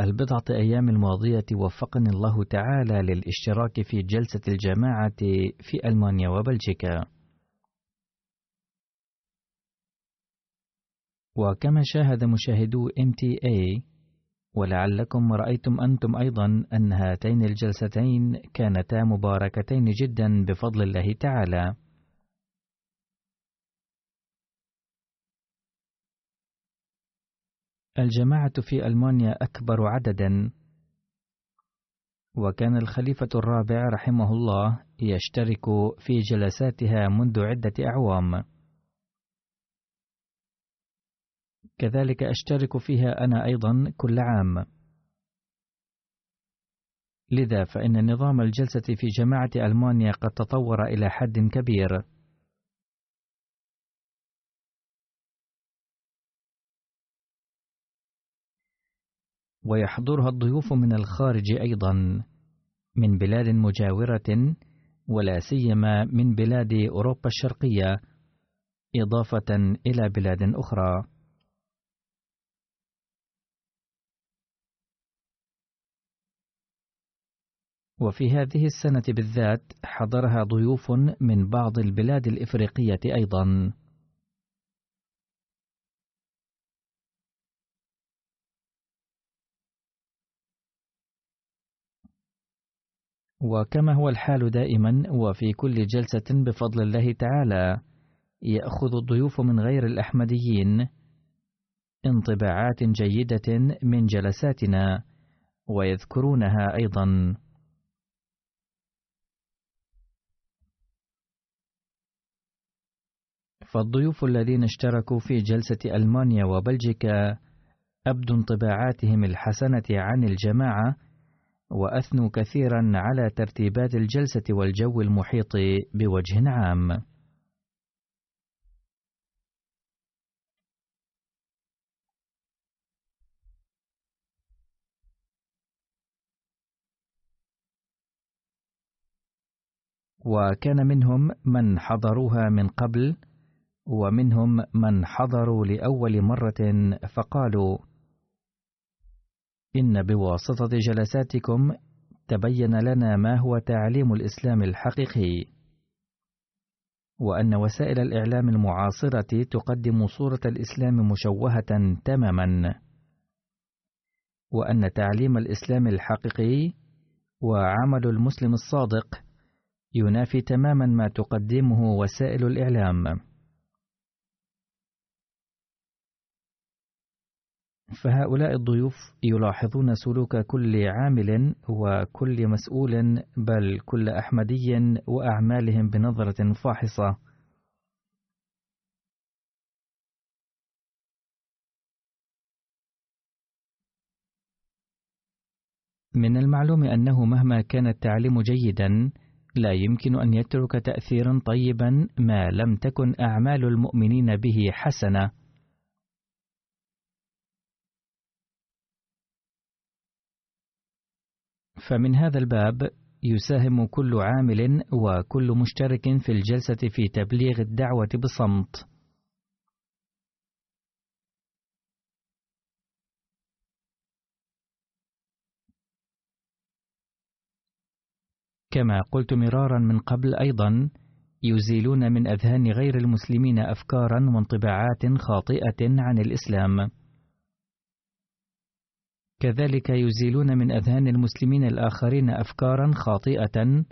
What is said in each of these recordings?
البضعة أيام الماضية وفقني الله تعالى للاشتراك في جلسة الجماعة في ألمانيا وبلجيكا. وكما شاهد مشاهدو MTA ولعلكم رأيتم أنتم أيضا أن هاتين الجلستين كانتا مباركتين جدا بفضل الله تعالى. الجماعة في ألمانيا أكبر عددا. وكان الخليفة الرابع رحمه الله يشترك في جلساتها منذ عدة أعوام. كذلك أشترك فيها أنا أيضا كل عام. لذا فإن نظام الجلسة في جماعة ألمانيا قد تطور إلى حد كبير. ويحضرها الضيوف من الخارج أيضا من بلاد مجاورة ولا سيما من بلاد أوروبا الشرقية إضافة إلى بلاد أخرى. وفي هذه السنة بالذات حضرها ضيوف من بعض البلاد الإفريقية أيضا. وكما هو الحال دائما وفي كل جلسة بفضل الله تعالى يأخذ الضيوف من غير الأحمديين انطباعات جيدة من جلساتنا ويذكرونها أيضا. فالضيوف الذين اشتركوا في جلسة ألمانيا وبلجيكا أبدوا انطباعاتهم الحسنة عن الجماعة وأثنوا كثيرا على ترتيبات الجلسة والجو المحيط بوجه عام. وكان منهم من حضروها من قبل ومنهم من حضروا لأول مرة فقالوا: إن بواسطة جلساتكم تبين لنا ما هو تعليم الإسلام الحقيقي، وأن وسائل الإعلام المعاصرة تقدم صورة الإسلام مشوهة تماما، وأن تعليم الإسلام الحقيقي وعمل المسلم الصادق ينافي تماما ما تقدمه وسائل الإعلام. فهؤلاء الضيوف يلاحظون سلوك كل عامل وكل مسؤول بل كل أحمدي وأعمالهم بنظرة فاحصة. من المعلوم أنه مهما كان التعليم جيدا لا يمكن أن يترك تأثيرا طيبا ما لم تكن أعمال المؤمنين به حسنة فمن هذا الباب يساهم كل عامل وكل مشترك في الجلسة في تبليغ الدعوة بصمت كما قلت مرارا من قبل أيضا يزيلون من أذهان غير المسلمين أفكارا وانطباعات خاطئة عن الإسلام. كذلك يزيلون من أذهان المسلمين الآخرين أفكارا خاطئة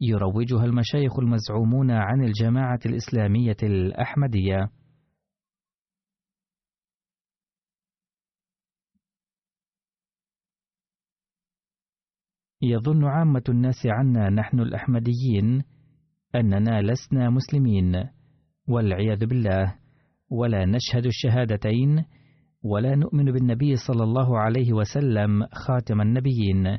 يروجها المشايخ المزعومون عن الجماعة الإسلامية الأحمدية. يظن عامة الناس عنا نحن الأحمديين أننا لسنا مسلمين والعياذ بالله ولا نشهد الشهادتين ولا نؤمن بالنبي صلى الله عليه وسلم خاتم النبيين.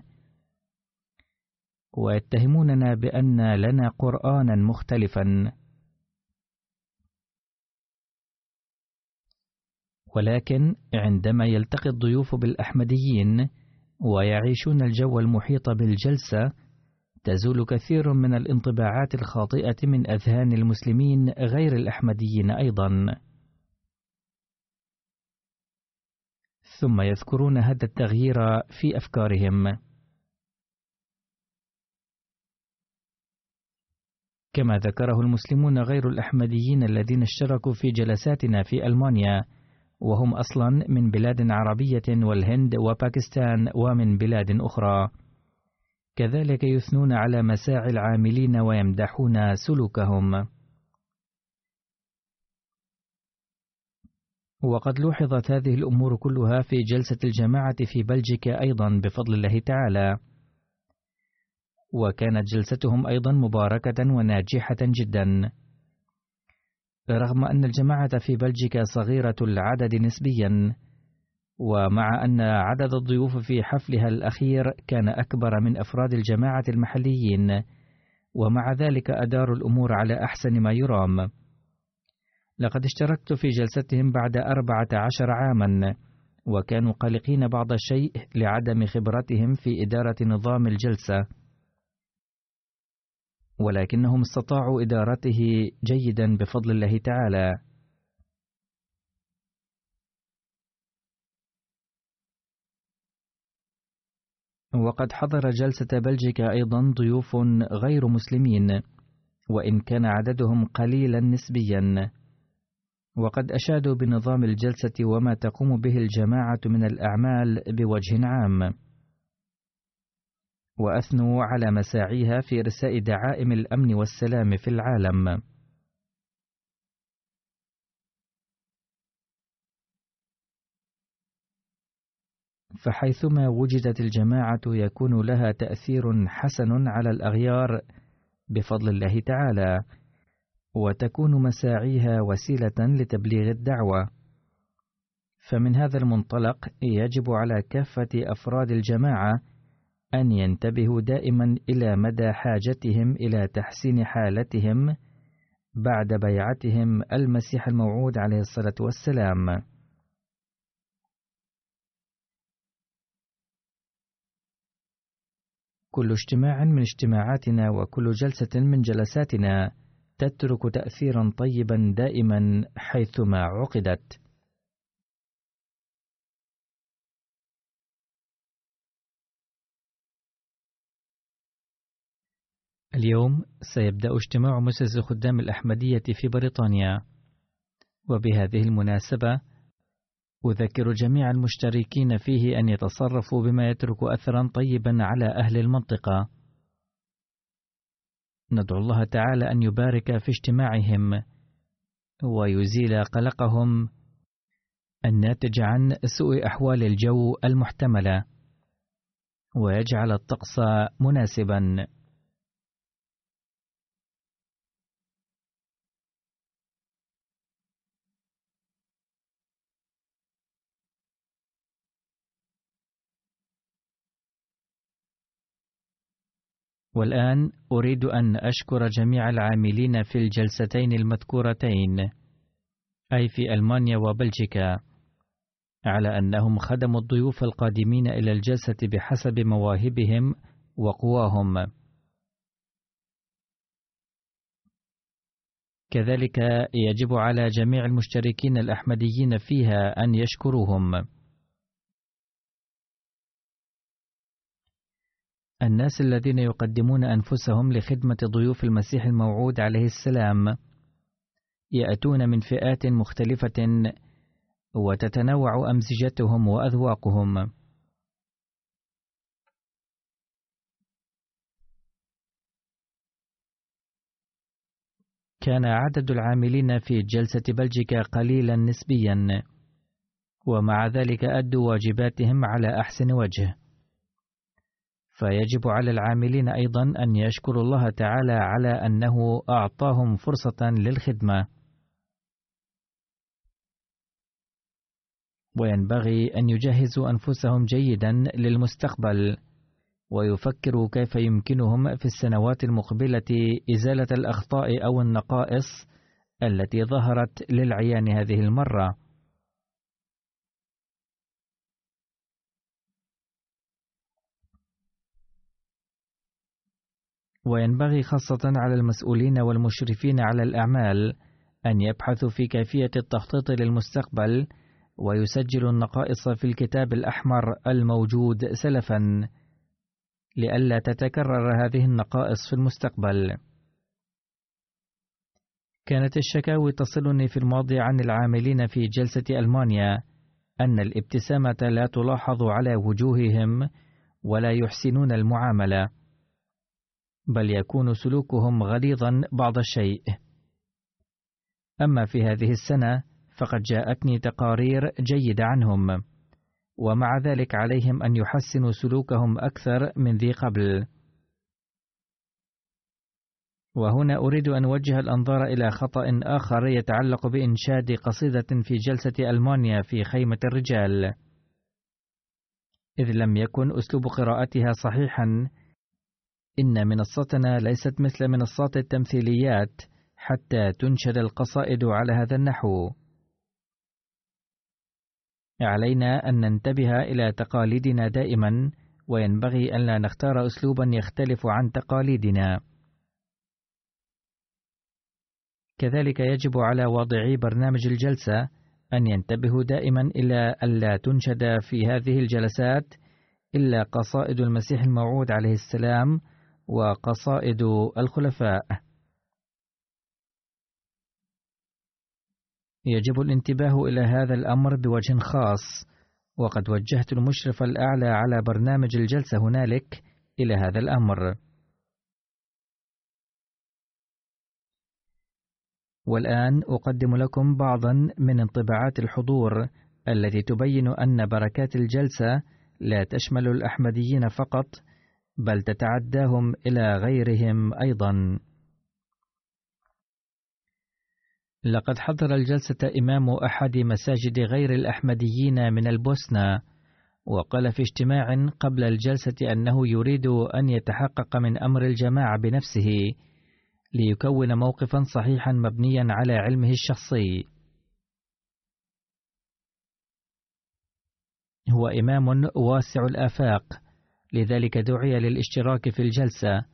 ويتهموننا بأن لنا قرآنا مختلفا. ولكن عندما يلتقي الضيوف بالأحمديين ويعيشون الجو المحيط بالجلسة تزول كثير من الانطباعات الخاطئة من أذهان المسلمين غير الأحمديين أيضا. ثم يذكرون هذا التغيير في أفكارهم. كما ذكره المسلمون غير الأحمديين الذين اشتركوا في جلساتنا في ألمانيا وهم أصلا من بلاد عربية والهند وباكستان ومن بلاد أخرى. كذلك يثنون على مساعي العاملين ويمدحون سلوكهم. وقد لوحظت هذه الأمور كلها في جلسة الجماعة في بلجيكا أيضا بفضل الله تعالى. وكانت جلستهم أيضا مباركة وناجحة جدا. رغم أن الجماعة في بلجيكا صغيرة العدد نسبيا ومع أن عدد الضيوف في حفلها الأخير كان أكبر من أفراد الجماعة المحليين ومع ذلك أداروا الأمور على أحسن ما يرام. لقد اشتركت في جلستهم بعد أربعة عشر عاما وكانوا قلقين بعض الشيء لعدم خبرتهم في إدارة نظام الجلسة. ولكنهم استطاعوا إدارته جيدا بفضل الله تعالى. وقد حضر جلسة بلجيكا أيضا ضيوف غير مسلمين وإن كان عددهم قليلا نسبيا. وقد أشادوا بنظام الجلسة وما تقوم به الجماعة من الأعمال بوجه عام وأثنوا على مساعيها في إرساء دعائم الأمن والسلام في العالم. فحيثما وجدت الجماعة يكون لها تأثير حسن على الأغيار بفضل الله تعالى، وتكون مساعيها وسيلة لتبليغ الدعوة. فمن هذا المنطلق يجب على كافة أفراد الجماعة أن ينتبهوا دائما إلى مدى حاجتهم إلى تحسين حالتهم بعد بيعتهم المسيح الموعود عليه الصلاة والسلام. كل اجتماع من اجتماعاتنا وكل جلسة من جلساتنا تترك تأثيرا طيبا دائما حيثما عقدت. اليوم سيبدأ اجتماع مسز خدام الأحمدية في بريطانيا وبهذه المناسبة أذكر جميع المشتركين فيه أن يتصرفوا بما يترك أثرا طيبا على أهل المنطقة ندعو الله تعالى أن يبارك في اجتماعهم ويزيل قلقهم الناتج عن سوء أحوال الجو المحتملة ويجعل الطقس مناسبا. والآن أريد أن أشكر جميع العاملين في الجلستين المذكورتين أي في ألمانيا وبلجيكا على أنهم خدموا الضيوف القادمين إلى الجلسة بحسب مواهبهم وقواهم. كذلك يجب على جميع المشتركين الأحمديين فيها أن يشكروهم. الناس الذين يقدمون أنفسهم لخدمة ضيوف المسيح الموعود عليه السلام يأتون من فئات مختلفة وتتنوع أمزجتهم وأذواقهم. كان عدد العاملين في جلسة بلجيكا قليلا نسبيا، ومع ذلك أدوا واجباتهم على أحسن وجه. فيجب على العاملين أيضا أن يشكروا الله تعالى على أنه أعطاهم فرصة للخدمة. وينبغي أن يجهزوا أنفسهم جيدا للمستقبل، ويفكروا كيف يمكنهم في السنوات المقبلة إزالة الأخطاء أو النقائص التي ظهرت للعيان هذه المرة. وينبغي خاصة على المسؤولين والمشرفين على الأعمال أن يبحثوا في كيفية التخطيط للمستقبل ويسجلوا النقائص في الكتاب الأحمر الموجود سلفا لئلا تتكرر هذه النقائص في المستقبل. كانت الشكاوي تصلني في الماضي عن العاملين في جلسة ألمانيا أن الابتسامة لا تلاحظ على وجوههم ولا يحسنون المعاملة. بل يكون سلوكهم غليظا بعض الشيء. أما في هذه السنة فقد جاءتني تقارير جيدة عنهم ومع ذلك عليهم أن يحسنوا سلوكهم أكثر من ذي قبل. وهنا أريد أن أوجه الأنظار إلى خطأ آخر يتعلق بإنشاد قصيدة في جلسة ألمانيا في خيمة الرجال. إذ لم يكن أسلوب قراءتها صحيحا إن منصتنا ليست مثل منصات التمثيليات حتى تنشد القصائد على هذا النحو. علينا أن ننتبه إلى تقاليدنا دائما، وينبغي أن لا نختار أسلوبا يختلف عن تقاليدنا. كذلك يجب على واضعي برنامج الجلسة أن ينتبهوا دائما إلى ألا تنشد في هذه الجلسات إلا قصائد المسيح الموعود عليه السلام وقصائد الخلفاء. يجب الانتباه إلى هذا الأمر بوجه خاص وقد وجهت المشرف الأعلى على برنامج الجلسة هنالك إلى هذا الأمر. والآن أقدم لكم بعضا من انطباعات الحضور التي تبين أن بركات الجلسة لا تشمل الأحمديين فقط بل تتعداهم إلى غيرهم أيضا. لقد حضر الجلسة إمام أحد مساجد غير الأحمديين من البوسنة، وقال في اجتماع قبل الجلسة أنه يريد أن يتحقق من أمر الجماعة بنفسه، ليكون موقفا صحيحا مبنيا على علمه الشخصي. هو إمام واسع الآفاق، لذلك دعي للاشتراك في الجلسة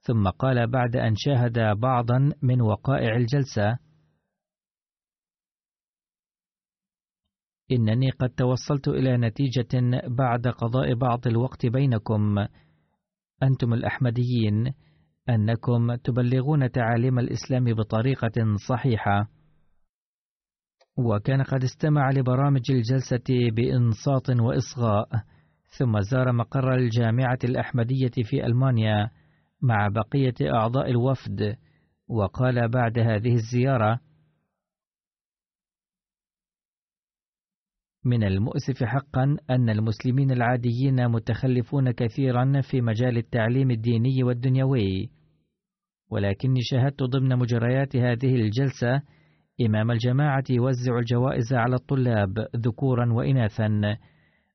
ثم قال بعد أن شاهد بعضا من وقائع الجلسة إنني قد توصلت إلى نتيجة بعد قضاء بعض الوقت بينكم. أنتم الأحمديين أنكم تبلغون تعاليم الإسلام بطريقة صحيحة. وكان قد استمع لبرامج الجلسة بإنصات وإصغاء. ثم زار مقر الجامعة الأحمدية في ألمانيا مع بقية أعضاء الوفد وقال بعد هذه الزيارة من المؤسف حقا أن المسلمين العاديين متخلفون كثيرا في مجال التعليم الديني والدنيوي ولكني شاهدت ضمن مجريات هذه الجلسة إمام الجماعة يوزع الجوائز على الطلاب ذكورا وإناثا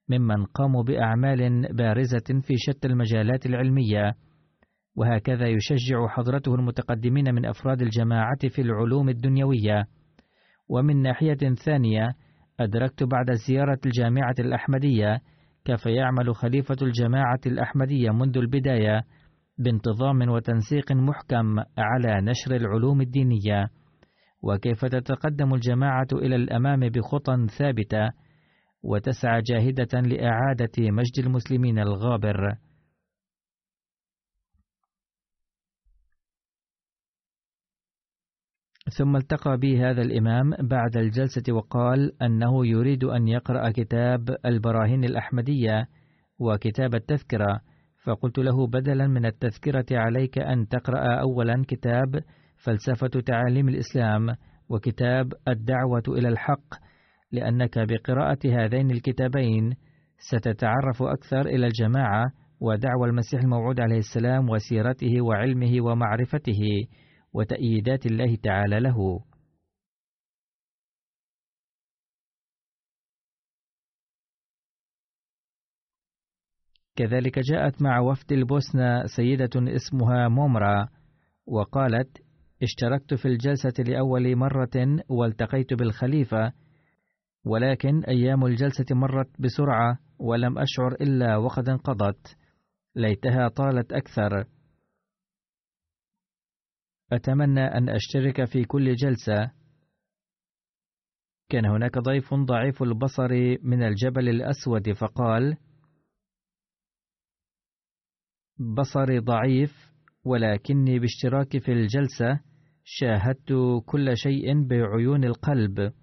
ممن قاموا بأعمال بارزة في شتى المجالات العلمية. وهكذا يشجع حضرته المتقدمين من أفراد الجماعة في العلوم الدنيوية. ومن ناحية ثانية أدركت بعد زيارة الجامعة الأحمدية كيف يعمل خليفة الجماعة الأحمدية منذ البداية بانتظام وتنسيق محكم على نشر العلوم الدينية. وكيف تتقدم الجماعة إلى الأمام بخطى ثابتة وتسعى جاهدة لإعادة مجد المسلمين الغابر. ثم التقى بي هذا الإمام بعد الجلسة وقال أنه يريد أن يقرأ كتاب البراهين الأحمدية وكتاب التذكرة فقلت له بدلا من التذكرة عليك أن تقرأ أولا كتاب فلسفة تعاليم الإسلام وكتاب الدعوة إلى الحق لأنك بقراءة هذين الكتابين ستتعرف أكثر إلى الجماعة ودعوى المسيح الموعود عليه السلام وسيرته وعلمه ومعرفته وتأييدات الله تعالى له. كذلك جاءت مع وفد البوسنة سيدة اسمها مومرا وقالت اشتركت في الجلسة لأول مرة والتقيت بالخليفة ولكن أيام الجلسة مرت بسرعة ولم أشعر إلا وقد انقضت ليتها طالت أكثر. أتمنى أن أشترك في كل جلسة. كان هناك ضيف ضعيف البصر من الجبل الأسود فقال بصري ضعيف ولكني باشتراكي في الجلسة. شاهدت كل شيء بعيون القلب.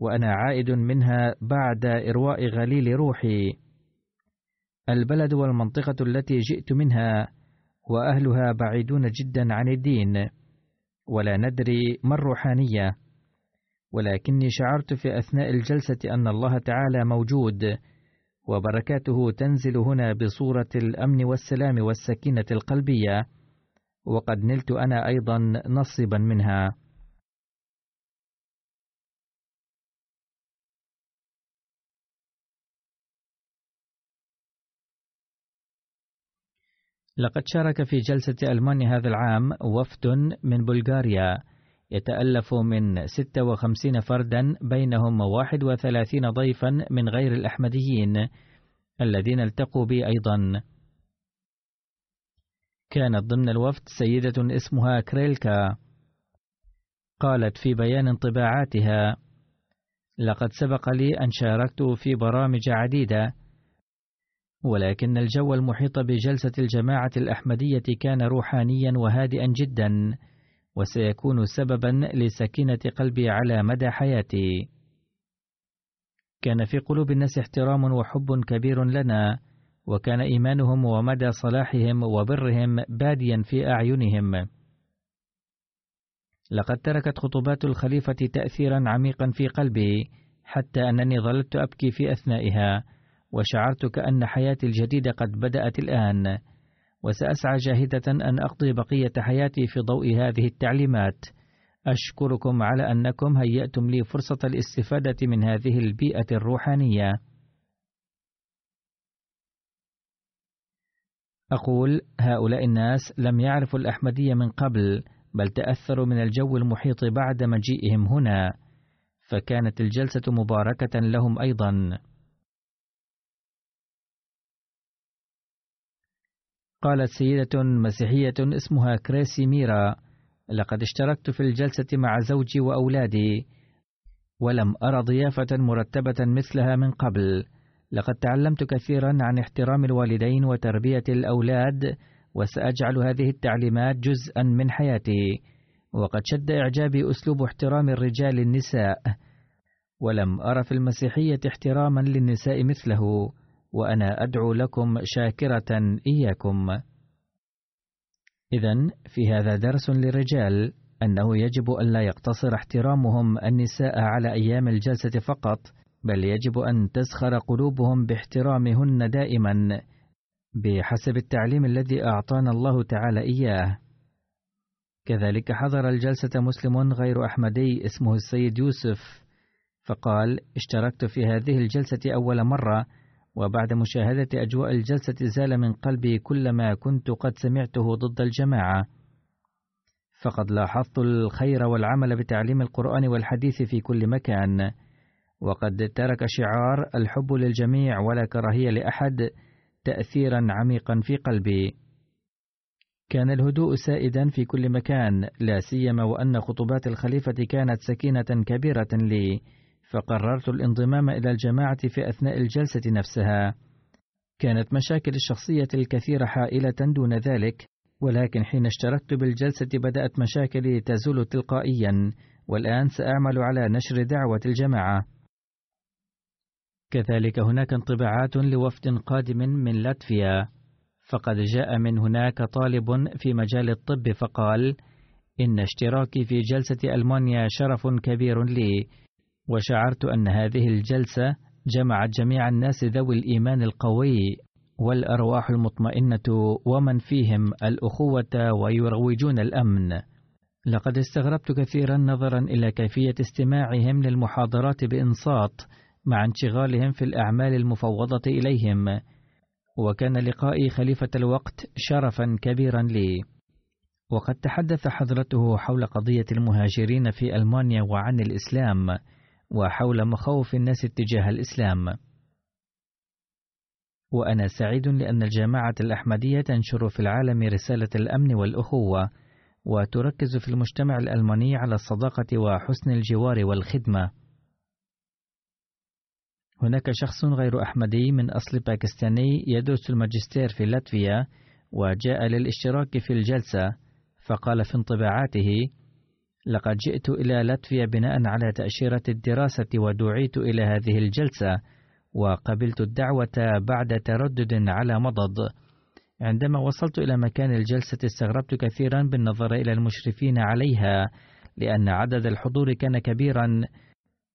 وأنا عائد منها بعد إرواء غليل روحي. البلد والمنطقة التي جئت منها وأهلها بعيدون جدا عن الدين ولا ندري ما الروحانية. ولكني شعرت في أثناء الجلسة أن الله تعالى موجود وبركاته تنزل هنا بصورة الأمن والسلام والسكينة القلبية وقد نلت أنا أيضا نصيبا منها. لقد شارك في جلسة ألمانيا هذا العام وفد من بلغاريا. يتألف من 56 فردا بينهم 31 ضيفا من غير الأحمديين الذين التقوا بي أيضا. كانت ضمن الوفد سيدة اسمها كريلكا. قالت في بيان انطباعاتها لقد سبق لي أن شاركت في برامج عديدة ولكن الجو المحيط بجلسة الجماعة الأحمدية كان روحانيا وهادئا جدا وسيكون سببا لسكينة قلبي على مدى حياتي. كان في قلوب الناس احترام وحب كبير لنا وكان إيمانهم ومدى صلاحهم وبرهم باديا في أعينهم. لقد تركت خطبات الخليفة تأثيرا عميقا في قلبي حتى أنني ظللت أبكي في أثنائها وشعرت كأن حياتي الجديدة قد بدأت الآن وسأسعى جاهدة أن أقضي بقية حياتي في ضوء هذه التعليمات. أشكركم على أنكم هيأتم لي فرصة الاستفادة من هذه البيئة الروحانية. أقول هؤلاء الناس لم يعرفوا الأحمدية من قبل بل تأثروا من الجو المحيط بعد مجيئهم هنا فكانت الجلسة مباركة لهم أيضا. قالت سيدة مسيحية اسمها كريسي ميرا لقد اشتركت في الجلسة مع زوجي وأولادي ولم أرى ضيافة مرتبة مثلها من قبل. لقد تعلمت كثيرا عن احترام الوالدين وتربية الأولاد وسأجعل هذه التعليمات جزءا من حياتي. وقد شد إعجابي أسلوب احترام الرجال النساء ولم أرى في المسيحية احتراما للنساء مثله. وأنا أدعو لكم شاكرة إياكم إذا في هذا درس للرجال أنه يجب ألا يقتصر احترامهم النساء على أيام الجلسة فقط، بل يجب أن تزخر قلوبهم باحترامهن دائما بحسب التعليم الذي أعطانا الله تعالى إياه. كذلك حضر الجلسة مسلم غير أحمدي اسمه السيد يوسف، فقال: اشتركت في هذه الجلسة أول مرة، وبعد مشاهدة أجواء الجلسة زال من قلبي كل ما كنت قد سمعته ضد الجماعة. فقد لاحظت الخير والعمل بتعليم القرآن والحديث في كل مكان، وقد ترك شعار الحب للجميع ولا كراهية لأحد تأثيرا عميقا في قلبي. كان الهدوء سائدا في كل مكان، لا سيما وأن خطبات الخليفة كانت سكينة كبيرة لي، فقررت الانضمام إلى الجماعة في أثناء الجلسة نفسها. كانت مشاكل الشخصية الكثيرة حائلة دون ذلك، ولكن حين اشتركت بالجلسة بدأت مشاكلي تزول تلقائيا، والآن سأعمل على نشر دعوة الجماعة. كذلك هناك انطباعات لوفد قادم من لاتفيا، فقد جاء من هناك طالب في مجال الطب فقال: إن اشتراكي في جلسة ألمانيا شرف كبير لي، وشعرت أن هذه الجلسة جمعت جميع الناس ذوي الإيمان القوي والأرواح المطمئنة ومن فيهم الأخوة ويروجون الأمن. لقد استغربت كثيرا نظرا إلى كيفية استماعهم للمحاضرات بإنصات مع انشغالهم في الأعمال المفوضة إليهم، وكان لقائي خليفة الوقت شرفا كبيرا لي. وقد تحدث حضرته حول قضية المهاجرين في ألمانيا وعن الإسلام، وحول مخاوف الناس اتجاه الإسلام. وأنا سعيد لأن الجماعة الأحمدية تنشر في العالم رسالة الأمن والأخوة، وتركز في المجتمع الألماني على الصداقة وحسن الجوار والخدمة. هناك شخص غير أحمدي من أصل باكستاني يدرس الماجستير في لاتفيا، وجاء للاشتراك في الجلسة، فقال في انطباعاته: لقد جئت إلى لاتفيا بناء على تأشيرة الدراسة ودعيت إلى هذه الجلسة، وقبلت الدعوة بعد تردد على مضض. عندما وصلت إلى مكان الجلسة استغربت كثيرا بالنظر إلى المشرفين عليها، لأن عدد الحضور كان كبيرا،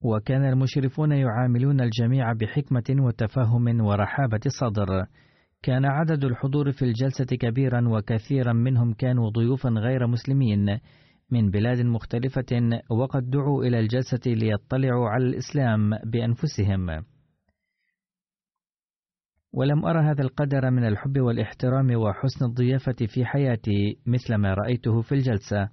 وكان المشرفون يعاملون الجميع بحكمة وتفهم ورحابة صدر. كان عدد الحضور في الجلسة كبيرا وكثيرا منهم كانوا ضيوفا غير مسلمين من بلاد مختلفة وقد دعوا إلى الجلسة ليطلعوا على الإسلام بأنفسهم. ولم أرى هذا القدر من الحب والإحترام وحسن الضيافة في حياتي مثل ما رأيته في الجلسة.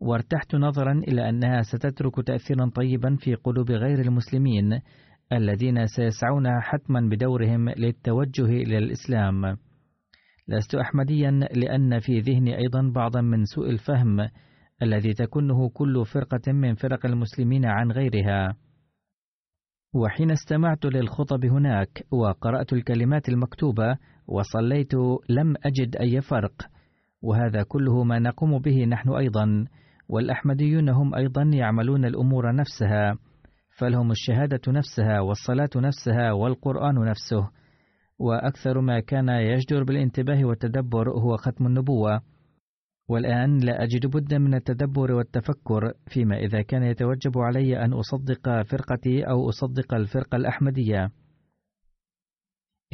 وارتحت نظرا إلى أنها ستترك تأثيرا طيبا في قلوب غير المسلمين الذين سيسعون حتما بدورهم للتوجه إلى الإسلام. لست أحمديا لأن في ذهني أيضا بعضا من سوء الفهم الذي تكنه كل فرقة من فرق المسلمين عن غيرها. وحين استمعت للخطب هناك وقرأت الكلمات المكتوبة وصليت لم أجد أي فرق، وهذا كله ما نقوم به نحن أيضا، والأحمديون هم أيضا يعملون الأمور نفسها، فلهم الشهادة نفسها والصلاة نفسها والقرآن نفسه، وأكثر ما كان يجدر بالانتباه والتدبر هو ختم النبوة. والآن لا أجد بدا من التدبر والتفكر فيما إذا كان يتوجب علي أن أصدق فرقتي أو أصدق الفرقة الأحمدية.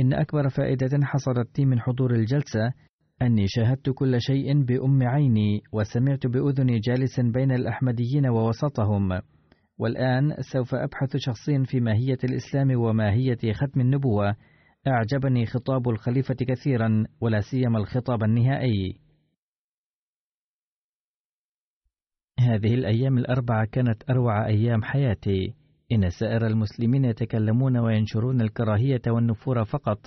إن أكبر فائدة حصلت لي من حضور الجلسة أني شاهدت كل شيء بأم عيني وسمعت بأذني جالسا بين الأحمديين ووسطهم. والآن سوف أبحث شخصيا في ماهية الإسلام وماهية ختم النبوة. أعجبني خطاب الخليفة كثيرا ولا سيما الخطاب النهائي. هذه الأيام الأربعة كانت أروع أيام حياتي. إن سائر المسلمين يتكلمون وينشرون الكراهية والنفور فقط،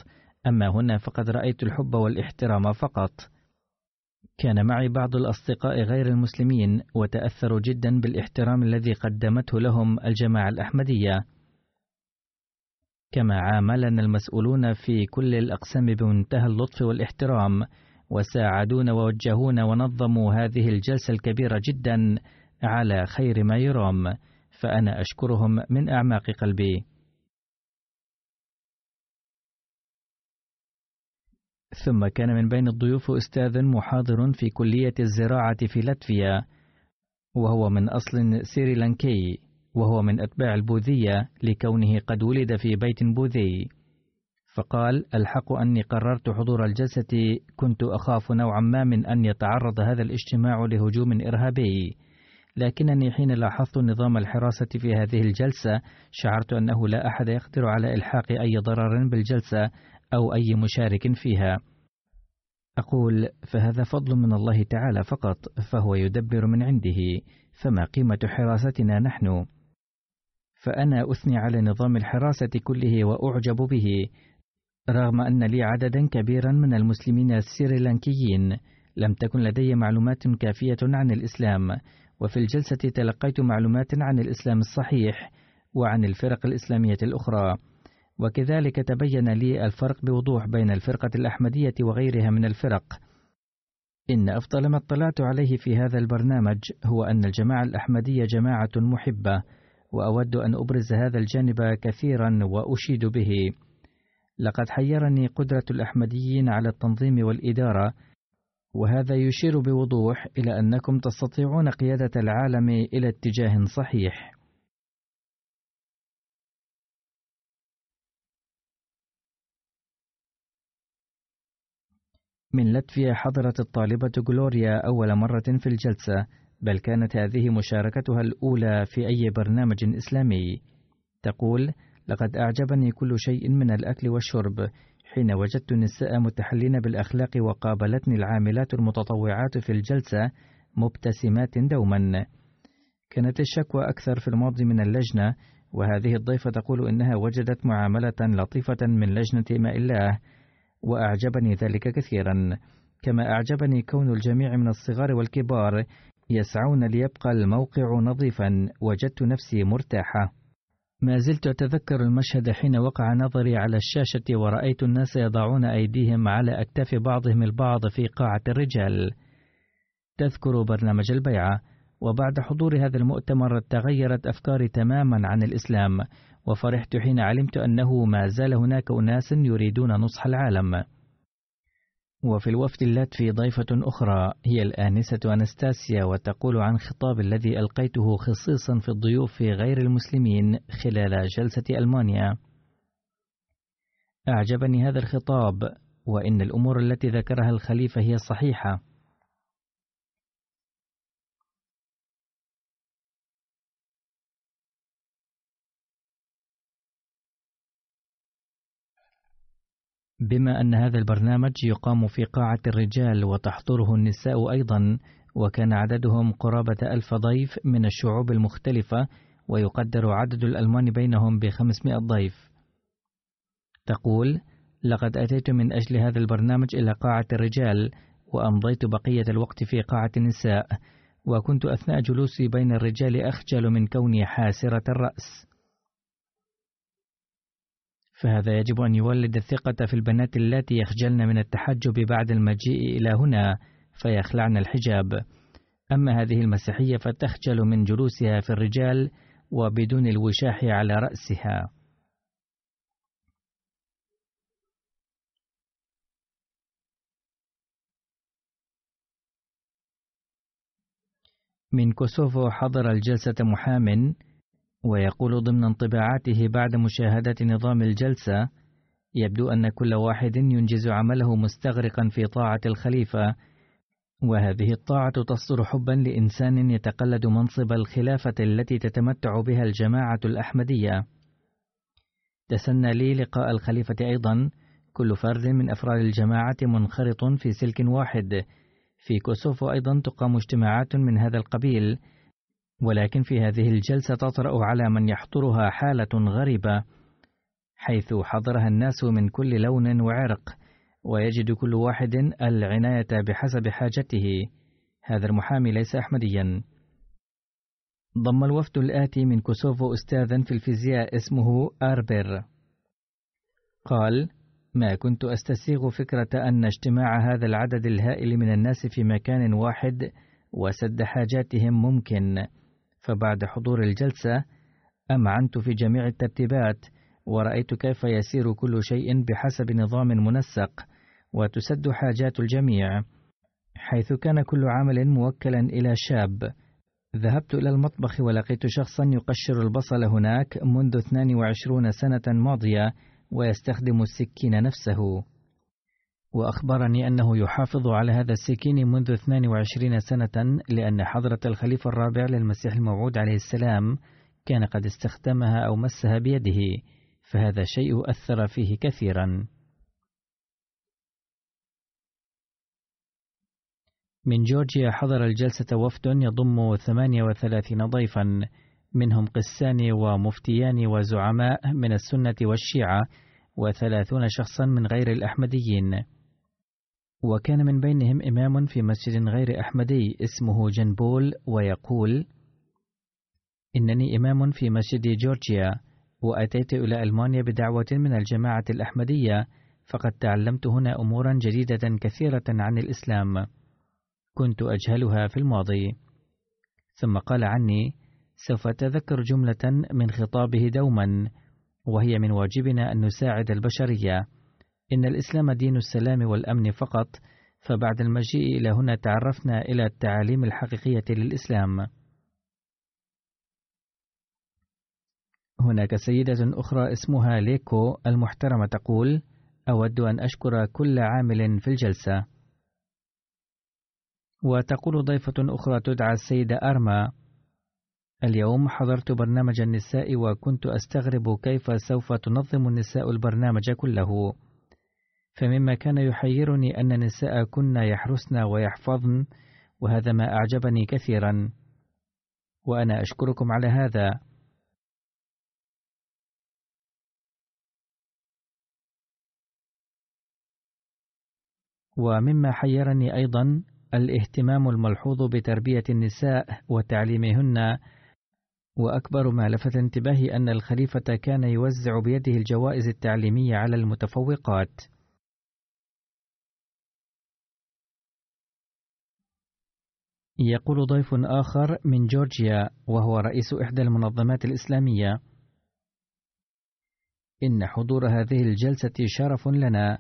أما هنا فقد رأيت الحب والاحترام فقط. كان معي بعض الأصدقاء غير المسلمين، وتأثروا جدا بالإحترام الذي قدمته لهم الجماعة الأحمدية. كما عاملنا المسؤولون في كل الأقسام بمنتهى اللطف والإحترام، وساعدونا ووجهونا ونظموا هذه الجلسة الكبيرة جدا على خير ما يرام. فأنا أشكرهم من أعماق قلبي. ثم كان من بين الضيوف أستاذ محاضر في كلية الزراعة في لاتفيا وهو من أصل سريلانكي وهو من أتباع البوذية لكونه قد ولد في بيت بوذي. فقال الحق أني قررت حضور الجلسة كنت أخاف نوعا ما من أن يتعرض هذا الاجتماع لهجوم إرهابي. لكنني حين لاحظت نظام الحراسة في هذه الجلسة شعرت أنه لا أحد يقدر على إلحاق أي ضرر بالجلسة أو أي مشارك فيها. أقول فهذا فضل من الله تعالى فقط فهو يدبر من عنده. فما قيمة حراستنا نحن؟ فأنا أثني على نظام الحراسة كله وأعجب به رغم أن لي عددا كبيرا من المسلمين السريلانكيين. لم تكن لدي معلومات كافية عن الإسلام وفي الجلسة تلقيت معلومات عن الإسلام الصحيح وعن الفرق الإسلامية الأخرى. وكذلك تبين لي الفرق بوضوح بين الفرقة الأحمدية وغيرها من الفرق. إن أفضل ما اطلعت عليه في هذا البرنامج هو أن الجماعة الأحمدية جماعة محبة. وأود أن أبرز هذا الجانب كثيرا وأشيد به. لقد حيرني قدرة الأحمديين على التنظيم والإدارة وهذا يشير بوضوح إلى أنكم تستطيعون قيادة العالم إلى اتجاه صحيح. من لاتفيا حضرت الطالبة جلوريا أول مرة في الجلسة. بل كانت هذه مشاركتها الأولى في أي برنامج إسلامي. تقول لقد أعجبني كل شيء من الأكل والشرب حين وجدت النساء متحلين بالأخلاق وقابلتني العاملات المتطوعات في الجلسة مبتسمات دوما. كانت الشكوى أكثر في الماضي من اللجنة وهذه الضيفة تقول إنها وجدت معاملة لطيفة من لجنة ماء الله وأعجبني ذلك كثيرا. كما أعجبني كون الجميع من الصغار والكبار يسعون ليبقى الموقع نظيفا وجدت نفسي مرتاحة. ما زلت أتذكر المشهد حين وقع نظري على الشاشة ورأيت الناس يضعون أيديهم على أكتاف بعضهم البعض في قاعة الرجال. تذكر برنامج البيعة. وبعد حضور هذا المؤتمر تغيرت أفكاري تماما عن الإسلام وفرحت حين علمت أنه ما زال هناك أناس يريدون نصح العالم. وفي الوفد اللاتفي ضيفة أخرى هي الآنسة أنستاسيا وتقول عن خطاب الذي ألقيته خصيصا في الضيوف غير المسلمين خلال جلسة ألمانيا. أعجبني هذا الخطاب وإن الأمور التي ذكرها الخليفة هي صحيحة. بما أن هذا البرنامج يقام في قاعة الرجال وتحضره النساء أيضا وكان عددهم قرابة ألف ضيف من الشعوب المختلفة ويقدر عدد الألمان بينهم بخمسمائة ضيف. تقول لقد أتيت من أجل هذا البرنامج إلى قاعة الرجال وأمضيت بقية الوقت في قاعة النساء وكنت أثناء جلوسي بين الرجال أخجل من كوني حاسرة الرأس. فهذا يجب أن يولد الثقة في البنات اللاتي يخجلن من التحجب بعد المجيء إلى هنا فيخلعن الحجاب. أما هذه المسيحية فتخجل من جلوسها في الرجال وبدون الوشاح على رأسها. من كوسوفو حضر الجلسة محام ويقول ضمن انطباعاته بعد مشاهدة نظام الجلسة يبدو أن كل واحد ينجز عمله مستغرقا في طاعة الخليفة وهذه الطاعة تصدر حبا لإنسان يتقلد منصب الخلافة التي تتمتع بها الجماعة الأحمدية. تسنى لي لقاء الخليفة أيضا كل فرد من أفراد الجماعة منخرط في سلك واحد. في كوسوفو أيضا تقام اجتماعات من هذا القبيل ولكن في هذه الجلسة تطرأ على من يحضرها حالة غريبة حيث حضرها الناس من كل لون وعرق ويجد كل واحد العناية بحسب حاجته. هذا المحامي ليس أحمديا. ضم الوفد الآتي من كوسوفو أستاذا في الفيزياء اسمه آربر قال ما كنت أستسيغ فكرة أن اجتماع هذا العدد الهائل من الناس في مكان واحد وسد حاجاتهم ممكن. فبعد حضور الجلسة أمعنت في جميع الترتيبات ورأيت كيف يسير كل شيء بحسب نظام منسق وتسد حاجات الجميع حيث كان كل عمل موكلا إلى شاب. ذهبت إلى المطبخ ولقيت شخصا يقشر البصل هناك منذ 22 سنة ماضية ويستخدم السكين نفسه. وأخبرني أنه يحافظ على هذا السكين منذ 22 سنة لأن حضرة الخليفة الرابع للمسيح الموعود عليه السلام كان قد استخدمها أو مسها بيده فهذا شيء أثر فيه كثيرا. من جورجيا حضر الجلسة وفد يضم 38 ضيفا منهم قسان ومفتيان وزعماء من السنة والشيعة وثلاثون شخصا من غير الأحمديين. وكان من بينهم إمام في مسجد غير أحمدي اسمه جنبول ويقول إنني إمام في مسجد جورجيا وأتيت إلى ألمانيا بدعوة من الجماعة الأحمدية فقد تعلمت هنا أمورا جديدة كثيرة عن الإسلام. كنت أجهلها في الماضي. ثم قال عني سوف أتذكر جملة من خطابه دوما وهي من واجبنا أن نساعد البشرية. إن الإسلام دين السلام والأمن فقط فبعد المجيء إلى هنا تعرفنا إلى التعاليم الحقيقية للإسلام. هناك سيدة أخرى اسمها ليكو المحترمة تقول أود أن أشكر كل عامل في الجلسة. وتقول ضيفة أخرى تدعى السيدة أرما اليوم حضرت برنامج النساء وكنت أستغرب كيف سوف تنظم النساء البرنامج كله. فمما كان يحيرني أن النساء كن يحرسن ويحفظن وهذا ما أعجبني كثيرا. وأنا أشكركم على هذا. ومما حيرني أيضا الاهتمام الملحوظ بتربية النساء وتعليمهن. وأكبر ما لفت انتباهي أن الخليفة كان يوزع بيده الجوائز التعليمية على المتفوقات. يقول ضيف آخر من جورجيا وهو رئيس إحدى المنظمات الإسلامية. إن حضور هذه الجلسة شرف لنا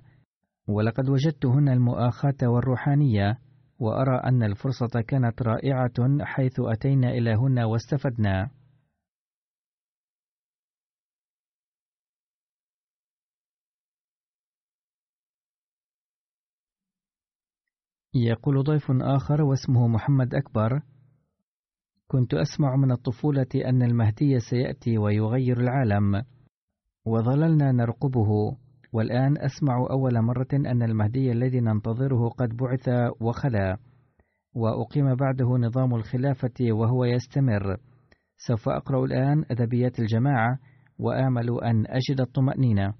ولقد وجدت هنا المؤاخاة والروحانية وأرى أن الفرصة كانت رائعة حيث أتينا إلى هنا واستفدنا. يقول ضيف آخر واسمه محمد أكبر كنت أسمع من الطفولة أن المهدي سيأتي ويغير العالم وظللنا نرقبه والآن أسمع أول مرة أن المهدي الذي ننتظره قد بعث وخلا وأقيم بعده نظام الخلافة وهو يستمر. سوف أقرأ الآن أدبيات الجماعة وآمل أن أجد الطمأنينة.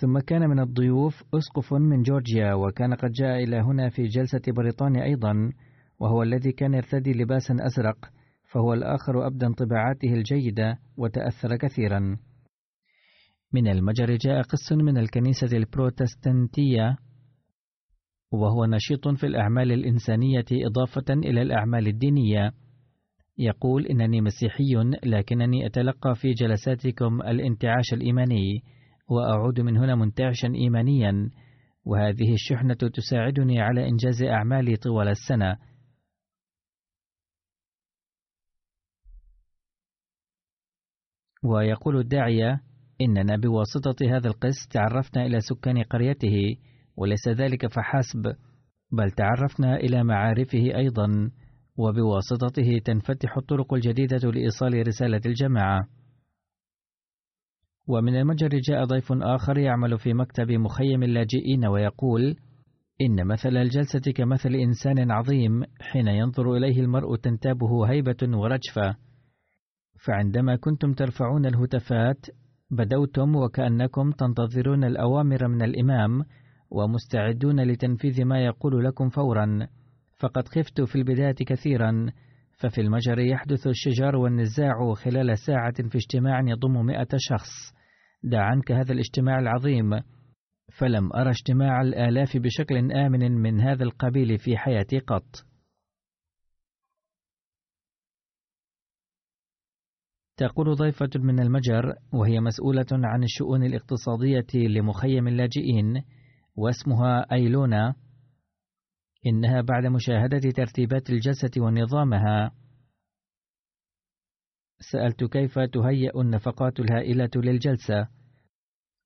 ثم كان من الضيوف أسقف من جورجيا وكان قد جاء إلى هنا في جلسة بريطانيا أيضا وهو الذي كان يرتدي لباسا أزرق فهو الآخر أبدى انطباعاته الجيدة وتأثر كثيرا. من المجر جاء قس من الكنيسة البروتستانتية وهو نشيط في الأعمال الإنسانية إضافة إلى الأعمال الدينية. يقول إنني مسيحي لكنني أتلقى في جلساتكم الانتعاش الإيماني. وأعود من هنا منتعشا إيمانيا وهذه الشحنة تساعدني على إنجاز أعمالي طوال السنة. ويقول الداعية إننا بواسطة هذا القس تعرفنا إلى سكان قريته وليس ذلك فحسب بل تعرفنا إلى معارفه أيضا وبواسطته تنفتح الطرق الجديدة لإيصال رسالة الجماعة. ومن المجر جاء ضيف آخر يعمل في مكتب مخيم اللاجئين ويقول إن مثل الجلسة كمثل إنسان عظيم حين ينظر إليه المرء تنتابه هيبة ورجفة. فعندما كنتم ترفعون الهتافات بدوتم وكأنكم تنتظرون الأوامر من الإمام ومستعدون لتنفيذ ما يقول لكم فورا. فقد خفت في البداية كثيرا ففي المجر يحدث الشجار والنزاع خلال ساعة في اجتماع يضم مئة شخص. دع عنك هذا الاجتماع العظيم. فلم أرى اجتماع الآلاف بشكل آمن من هذا القبيل في حياتي قط. تقول ضيفة من المجر وهي مسؤولة عن الشؤون الاقتصادية لمخيم اللاجئين واسمها أيلونا. إنها بعد مشاهدة ترتيبات الجلسة ونظامها. سألت كيف تهيأ النفقات الهائلة للجلسة؟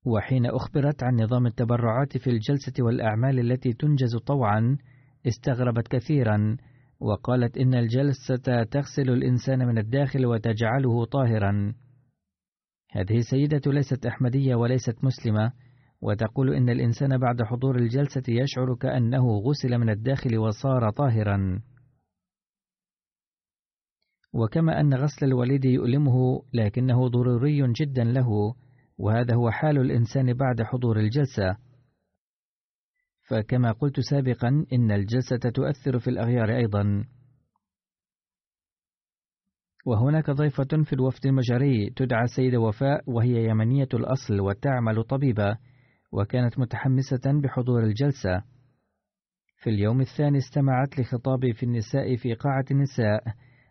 وحين أخبرت عن نظام التبرعات في الجلسة والأعمال التي تنجز طوعا استغربت كثيرا وقالت إن الجلسة تغسل الإنسان من الداخل وتجعله طاهرا. هذه السيدة ليست أحمدية وليست مسلمة وتقول إن الإنسان بعد حضور الجلسة يشعر كأنه غسل من الداخل وصار طاهرا. وكما أن غسل الوليد يؤلمه لكنه ضروري جدا له وهذا هو حال الإنسان بعد حضور الجلسة. فكما قلت سابقا إن الجلسة تؤثر في الأغيار أيضا. وهناك ضيفة في الوفد المجري تدعى السيدة وفاء وهي يمنية الأصل وتعمل طبيبة وكانت متحمسة بحضور الجلسة. في اليوم الثاني استمعت لخطابي في النساء في قاعة النساء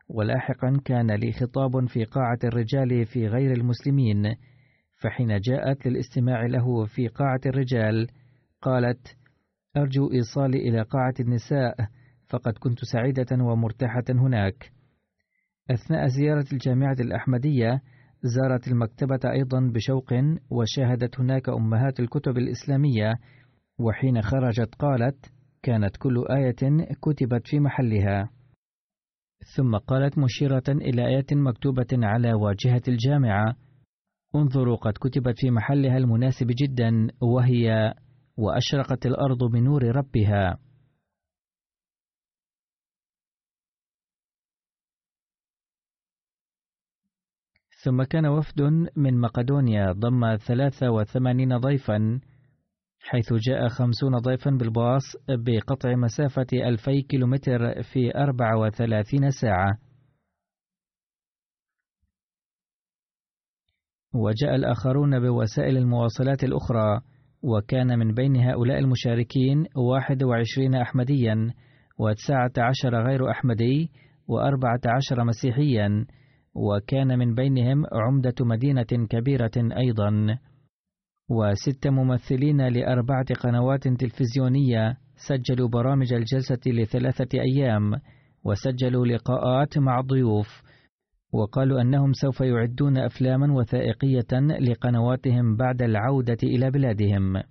ولاحقا كان لي خطاب في قاعة الرجال في غير المسلمين فحين جاءت للاستماع له في قاعة الرجال قالت أرجو إيصالي إلى قاعة النساء فقد كنت سعيدة ومرتاحة هناك. أثناء زيارة الجامعة الأحمدية زارت المكتبة أيضا بشوق وشاهدت هناك أمهات الكتب الإسلامية وحين خرجت قالت كانت كل آية كتبت في محلها. ثم قالت مشيرة إلى آية مكتوبة على واجهة الجامعة انظروا قد كتبت في محلها المناسب جدا وهي وأشرقت الأرض بنور ربها. ثم كان وفد من مقدونيا ضم ثلاثة وثمانين ضيفا حيث جاء خمسون ضيفا بالباص بقطع مسافة ألفي كيلومتر في أربع وثلاثين ساعة. وجاء الآخرون بوسائل المواصلات الأخرى وكان من بين هؤلاء المشاركين واحد وعشرين أحمديا وتسعة عشر غير أحمدي وأربعة عشر مسيحيا وكان من بينهم عمدة مدينة كبيرة أيضا. وست ممثلين لأربعة قنوات تلفزيونية سجلوا برامج الجلسة لثلاثة أيام وسجلوا لقاءات مع الضيوف وقالوا أنهم سوف يعدون أفلاما وثائقية لقنواتهم بعد العودة إلى بلادهم.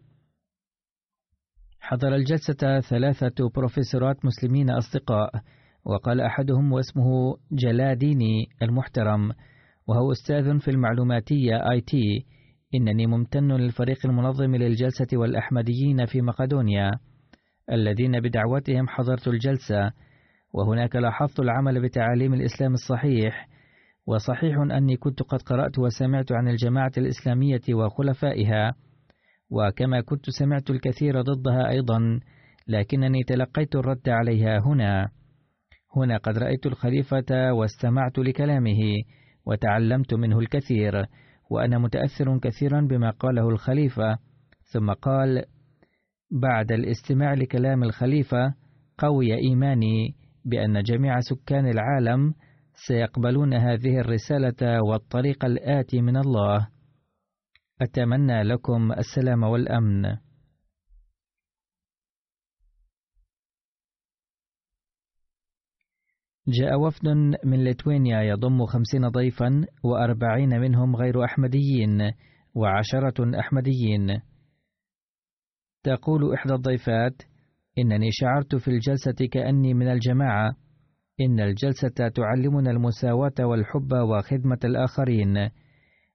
حضر الجلسة ثلاثة بروفيسورات مسلمين أصدقاء وقال أحدهم واسمه جلاديني المحترم وهو أستاذ في المعلوماتية آي تي. إنني ممتن للفريق المنظم للجلسة والأحمديين في مقدونيا الذين بدعوتهم حضرت الجلسة وهناك لاحظت العمل بتعاليم الإسلام الصحيح وصحيح أني كنت قد قرأت وسمعت عن الجماعة الإسلامية وخلفائها وكما كنت سمعت الكثير ضدها أيضا لكنني تلقيت الرد عليها هنا. هنا قد رأيت الخليفة واستمعت لكلامه وتعلمت منه الكثير. وأنا متأثر كثيرا بما قاله الخليفة. ثم قال بعد الاستماع لكلام الخليفة قوي إيماني بأن جميع سكان العالم سيقبلون هذه الرسالة والطريق الآتي من الله. أتمنى لكم السلام والأمن. جاء وفد من ليتوينيا يضم خمسين ضيفا وأربعين منهم غير أحمديين وعشرة أحمديين. تقول إحدى الضيفات إنني شعرت في الجلسة كأني من الجماعة. إن الجلسة تعلمنا المساواة والحب وخدمة الآخرين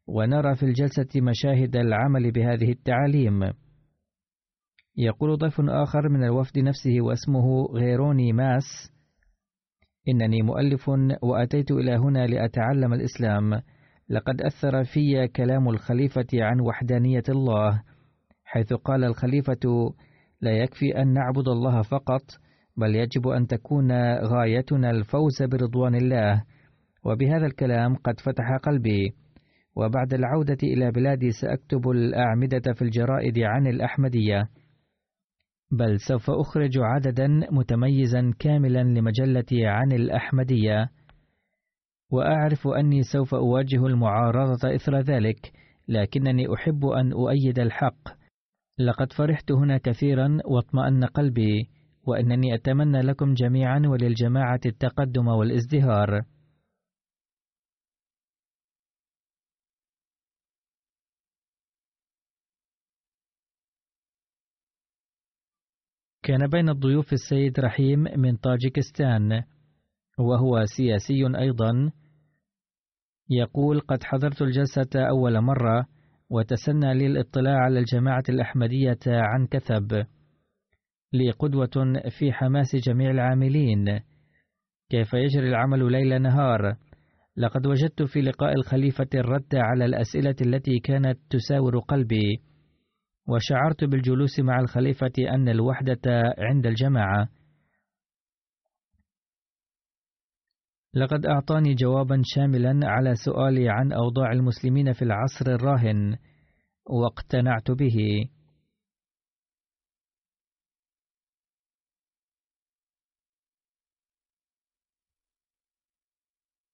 ونرى في الجلسة مشاهد العمل بهذه التعاليم. يقول ضيف آخر من الوفد نفسه واسمه غيروني ماس إنني مؤلف وأتيت إلى هنا لأتعلم الإسلام. لقد أثر في كلام الخليفة عن وحدانية الله حيث قال الخليفة لا يكفي أن نعبد الله فقط بل يجب أن تكون غايتنا الفوز برضوان الله. وبهذا الكلام قد فتح قلبي. وبعد العودة إلى بلادي سأكتب الأعمدة في الجرائد عن الأحمدية. بل سوف أخرج عددا متميزا كاملا لمجلتي عن الأحمدية. وأعرف أني سوف أواجه المعارضة إثر ذلك لكنني أحب أن أؤيد الحق. لقد فرحت هنا كثيرا واطمأن قلبي وأنني أتمنى لكم جميعا وللجماعة التقدم والازدهار. كان بين الضيوف السيد رحيم من طاجكستان وهو سياسي أيضا. يقول قد حضرت الجلسة أول مرة وتسنى لي الاطلاع على الجماعة الأحمدية عن كثب لي قدوة في حماس جميع العاملين. كيف يجري العمل ليل نهار؟ لقد وجدت في لقاء الخليفة الرد على الأسئلة التي كانت تساور قلبي. وشعرت بالجلوس مع الخليفة أن الوحدة عند الجماعة. لقد أعطاني جوابا شاملا على سؤالي عن أوضاع المسلمين في العصر الراهن واقتنعت به.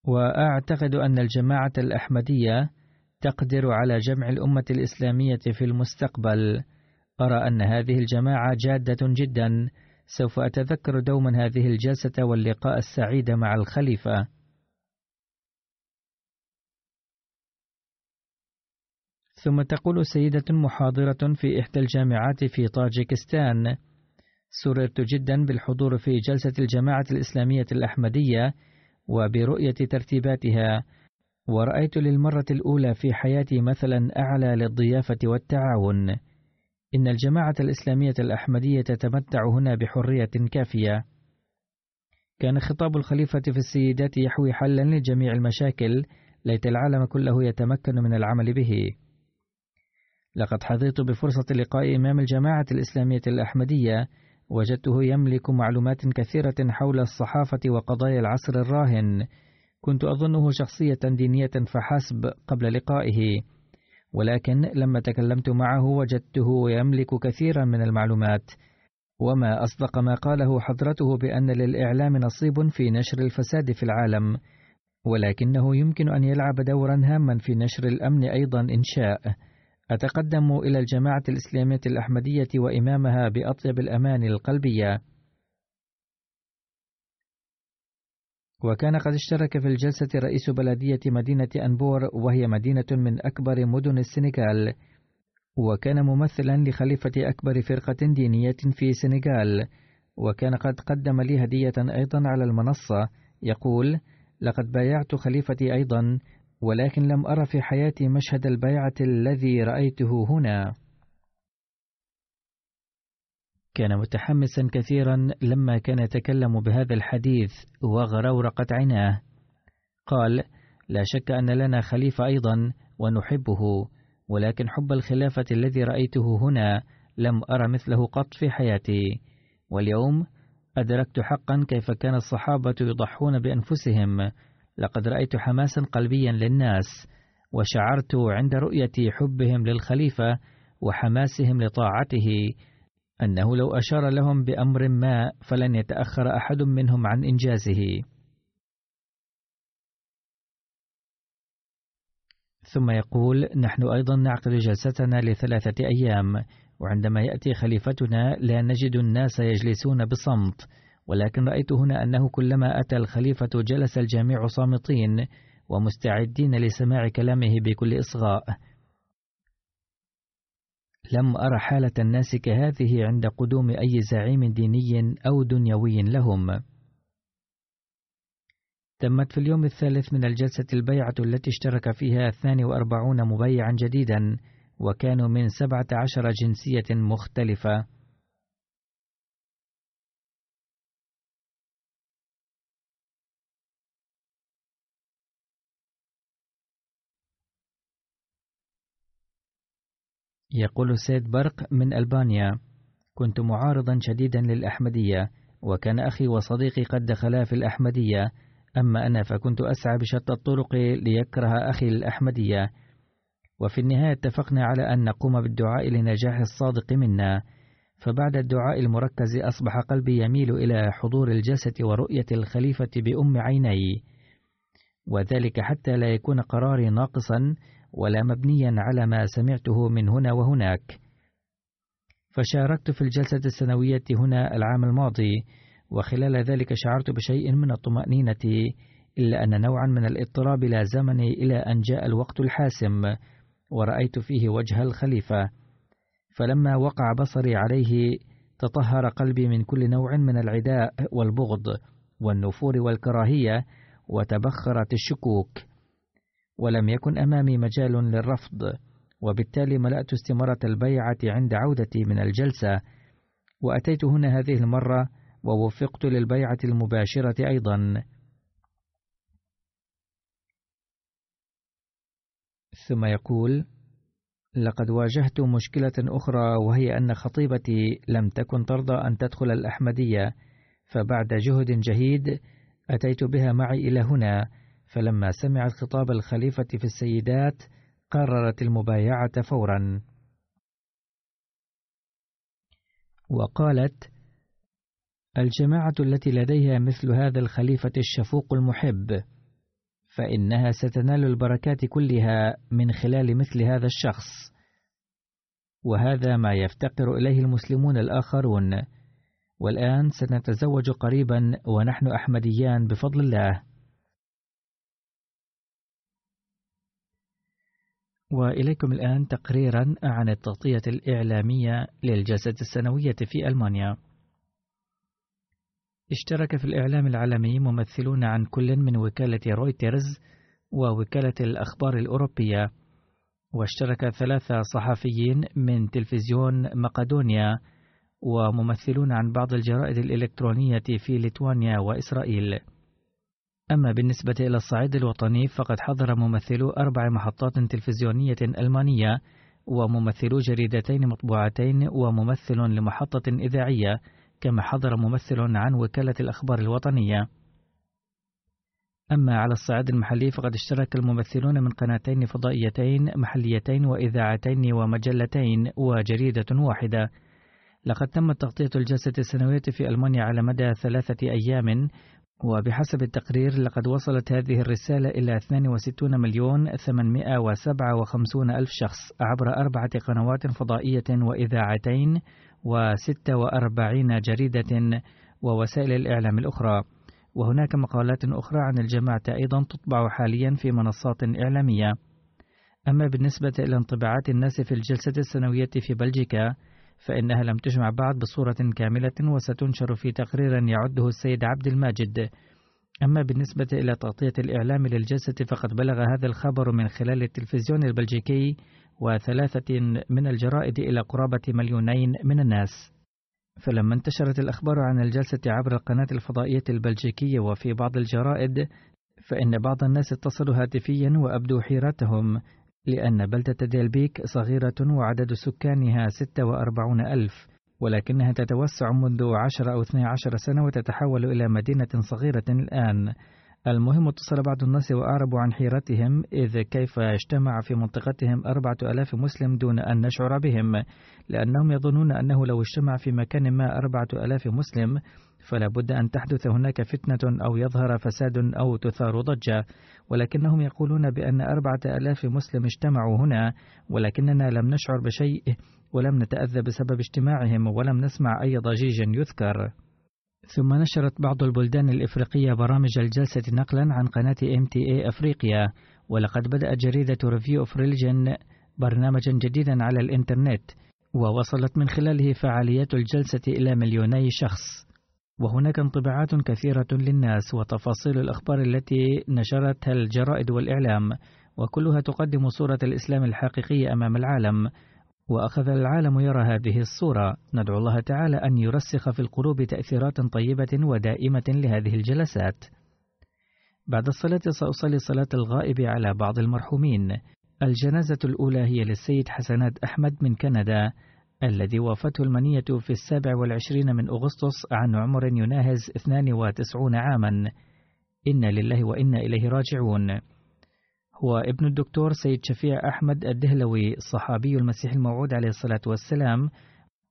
وأعتقد أن الجماعة الأحمدية تقدر على جمع الأمة الإسلامية في المستقبل. أرى أن هذه الجماعة جادة جدا. سوف أتذكر دوما هذه الجلسة واللقاء السعيد مع الخليفة. ثم تقول سيدة محاضرة في إحدى الجامعات في طاجكستان. سررت جدا بالحضور في جلسة الجماعة الإسلامية الأحمدية وبرؤية ترتيباتها. ورأيت للمرة الأولى في حياتي مثلا أعلى للضيافة والتعاون. إن الجماعة الإسلامية الأحمدية تتمتع هنا بحرية كافية. كان خطاب الخليفة في السيدات يحوي حلا لجميع المشاكل ليت العالم كله يتمكن من العمل به. لقد حظيت بفرصة لقاء إمام الجماعة الإسلامية الأحمدية. وجدته يملك معلومات كثيرة حول الصحافة وقضايا العصر الراهن. كنت أظنه شخصية دينية فحسب قبل لقائه ولكن لما تكلمت معه وجدته يملك كثيرا من المعلومات وما أصدق ما قاله حضرته بأن للإعلام نصيب في نشر الفساد في العالم ولكنه يمكن أن يلعب دورا هاما في نشر الأمن أيضا إن شاء. أتقدم إلى الجماعة الإسلامية الأحمدية وإمامها بأطيب الأمان القلبية. وكان قد اشترك في الجلسة رئيس بلدية مدينة أنبور وهي مدينة من أكبر مدن السنغال. وكان ممثلا لخليفة أكبر فرقة دينية في سنغال. وكان قد قدم لي هدية أيضا على المنصة. يقول لقد بايعت خليفتي أيضا ولكن لم أرى في حياتي مشهد البيعة الذي رأيته هنا. كان متحمسا كثيرا لما كان يتكلم بهذا الحديث وغرورقت عيناه. قال لا شك أن لنا خليفة أيضا ونحبه ولكن حب الخلافة الذي رأيته هنا لم أرى مثله قط في حياتي. واليوم أدركت حقا كيف كان الصحابة يضحون بأنفسهم. لقد رأيت حماسا قلبيا للناس وشعرت عند رؤية حبهم للخليفة وحماسهم لطاعته أنه لو أشار لهم بأمر ما فلن يتأخر أحد منهم عن إنجازه. ثم يقول: نحن أيضا نعقد جلستنا لثلاثة أيام، وعندما يأتي خليفتنا لا نجد الناس يجلسون بصمت، ولكن رأيت هنا أنه كلما أتى الخليفة جلس الجميع صامتين ومستعدين لسماع كلامه بكل إصغاء. لم أر حالة الناس كهذه عند قدوم أي زعيم ديني أو دنيوي لهم. تمت في اليوم الثالث من الجلسة البيعة التي اشترك فيها 42 مبيعا جديدا وكانوا من 17 جنسية مختلفة. يقول سيد برق من ألبانيا كنت معارضا شديدا للأحمدية وكان أخي وصديقي قد دخلا في الأحمدية أما أنا فكنت أسعى بشتى الطرق ليكره أخي الأحمدية. وفي النهاية اتفقنا على أن نقوم بالدعاء لنجاح الصادق منا. فبعد الدعاء المركز أصبح قلبي يميل إلى حضور الجسد ورؤية الخليفة بأم عيني. وذلك حتى لا يكون قراري ناقصا ولا مبنيا على ما سمعته من هنا وهناك. فشاركت في الجلسة السنوية هنا العام الماضي وخلال ذلك شعرت بشيء من الطمأنينة إلا أن نوعا من الاضطراب لازمني إلى أن جاء الوقت الحاسم ورأيت فيه وجه الخليفة. فلما وقع بصري عليه تطهر قلبي من كل نوع من العداء والبغض والنفور والكراهية وتبخرت الشكوك. ولم يكن أمامي مجال للرفض وبالتالي ملأت استمارة البيعة عند عودتي من الجلسة وأتيت هنا هذه المرة ووفقت للبيعة المباشرة أيضا. ثم يقول لقد واجهت مشكلة أخرى وهي أن خطيبتي لم تكن ترضى أن تدخل الأحمدية فبعد جهد جهيد أتيت بها معي إلى هنا فلما سمعت خطاب الخليفة في السيدات قررت المبايعة فورا. وقالت الجماعة التي لديها مثل هذا الخليفة الشفوق المحب فإنها ستنال البركات كلها من خلال مثل هذا الشخص. وهذا ما يفتقر إليه المسلمون الآخرون. والآن سنتزوج قريبا ونحن أحمديان بفضل الله. وإليكم الآن تقريرا عن التغطية الإعلامية للجلسة السنوية في ألمانيا. اشترك في الإعلام العالمي ممثلون عن كل من وكالة رويترز ووكالة الأخبار الأوروبية واشترك ثلاثة صحفيين من تلفزيون مقدونيا وممثلون عن بعض الجرائد الإلكترونية في ليتوانيا وإسرائيل. أما بالنسبة إلى الصعيد الوطني فقد حضر ممثلو أربع محطات تلفزيونية ألمانية وممثلو جريدتين مطبوعتين وممثل لمحطة إذاعية كما حضر ممثل عن وكالة الأخبار الوطنية. أما على الصعيد المحلي فقد اشترك الممثلون من قناتين فضائيتين محليتين وإذاعتين ومجلتين وجريدة واحدة. لقد تمت تغطية الجلسة السنوية في ألمانيا على مدى ثلاثة أيام وبحسب التقرير لقد وصلت هذه الرسالة إلى 62 مليون 857 ألف شخص عبر أربعة قنوات فضائية وإذاعتين و46 جريدة ووسائل الإعلام الأخرى. وهناك مقالات أخرى عن الجماعة أيضا تطبع حاليا في منصات إعلامية. أما بالنسبة إلى انطباعات الناس في الجلسة السنوية في بلجيكا فإنها لم تجمع بعد بصورة كاملة وستنشر في تقرير يعده السيد عبد الماجد. أما بالنسبة إلى تغطية الإعلام للجلسة فقد بلغ هذا الخبر من خلال التلفزيون البلجيكي وثلاثة من الجرائد إلى قرابة مليونين من الناس. فلما انتشرت الأخبار عن الجلسة عبر القناة الفضائية البلجيكية وفي بعض الجرائد فإن بعض الناس اتصلوا هاتفيا وأبدوا حيرتهم لأن بلدة ديلبيك صغيرة وعدد سكانها 46 ألف ولكنها تتوسع منذ 10 أو 12 سنة وتتحول إلى مدينة صغيرة الآن. المهم اتصل بعض الناس وأعربوا عن حيرتهم إذ كيف اجتمع في منطقتهم أربعة ألاف مسلم دون أن نشعر بهم؟ لأنهم يظنون أنه لو اجتمع في مكان ما أربعة ألاف مسلم فلا بد أن تحدث هناك فتنة أو يظهر فساد أو تثار ضجة. ولكنهم يقولون بأن أربعة ألاف مسلم اجتمعوا هنا ولكننا لم نشعر بشيء ولم نتأذى بسبب اجتماعهم ولم نسمع أي ضجيج يذكر. ثم نشرت بعض البلدان الإفريقية برامج الجلسة نقلا عن قناة MTA أفريقيا. ولقد بدأت جريدة Review of Religions برنامجا جديدا على الإنترنت ووصلت من خلاله فعاليات الجلسة إلى مليوني شخص. وهناك انطباعات كثيرة للناس وتفاصيل الأخبار التي نشرتها الجرائد والإعلام وكلها تقدم صورة الإسلام الحقيقية أمام العالم. وأخذ العالم يرى هذه الصورة. ندعو الله تعالى أن يرسخ في القلوب تأثيرات طيبة ودائمة لهذه الجلسات. بعد الصلاة سأصلي صلاة الغائب على بعض المرحومين. الجنازة الأولى هي للسيد حسنات أحمد من كندا. الذي وافته المنية في السابع والعشرين من أغسطس عن عمر يناهز 92 عاما. إنا لله وإنا إليه راجعون. هو ابن الدكتور سيد شفيع أحمد الدهلوي صحابي المسيح الموعود عليه الصلاة والسلام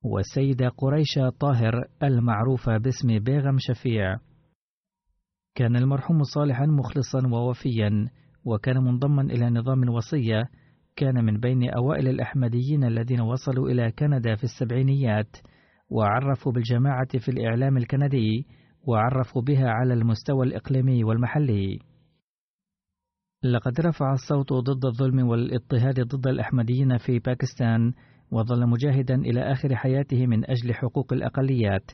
والسيدة قريشة طاهر المعروفة باسم بيغم شفيع. كان المرحوم صالحا مخلصا ووفيا وكان منضما إلى نظام الوصية كان من بين أوائل الأحمديين الذين وصلوا إلى كندا في السبعينيات وعرفوا بالجماعة في الإعلام الكندي وعرفوا بها على المستوى الإقليمي والمحلي. لقد رفع الصوت ضد الظلم والاضطهاد ضد الأحمديين في باكستان وظل مجاهدا إلى آخر حياته من أجل حقوق الأقليات.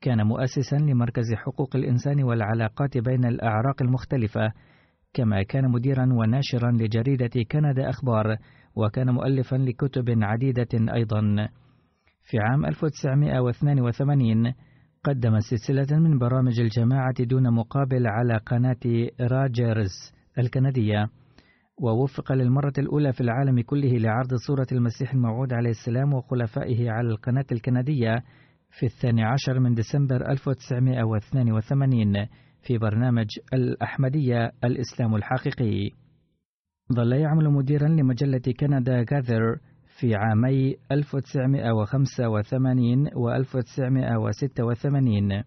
كان مؤسسا لمركز حقوق الإنسان والعلاقات بين الأعراق المختلفة كما كان مديرا وناشرا لجريدة كندا أخبار وكان مؤلفا لكتب عديدة أيضا. في عام 1982 قدم سلسلة من برامج الجماعة دون مقابل على قناة راجرز الكندية ووفق للمرة الأولى في العالم كله لعرض صورة المسيح الموعود عليه السلام وخلفائه على القناة الكندية في الثاني عشر من ديسمبر 1982 في برنامج الأحمدية الإسلام الحقيقي. ظل يعمل مديرا لمجلة كندا جاذر في عامي 1985 و 1986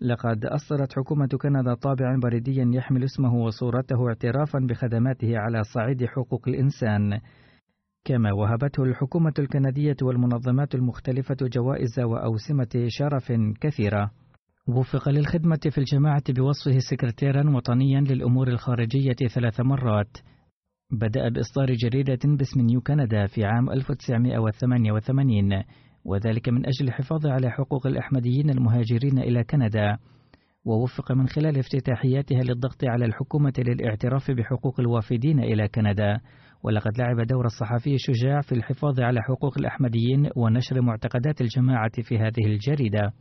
لقد أصدرت حكومة كندا طابعا بريديا يحمل اسمه وصورته اعترافا بخدماته على صعيد حقوق الإنسان. كما وهبته الحكومة الكندية والمنظمات المختلفة جوائز وأوسمة شرف كثيرة. وفق للخدمة في الجماعة بوصفه سكرتيرا وطنيا للأمور الخارجية ثلاث مرات. بدأ بإصدار جريدة باسم نيو كندا في عام 1988 وذلك من أجل الحفاظ على حقوق الأحمديين المهاجرين إلى كندا. ووفق من خلال افتتاحياتها للضغط على الحكومة للاعتراف بحقوق الوافدين إلى كندا. ولقد لعب دور الصحفي الشجاع في الحفاظ على حقوق الأحمديين ونشر معتقدات الجماعة في هذه الجريدة.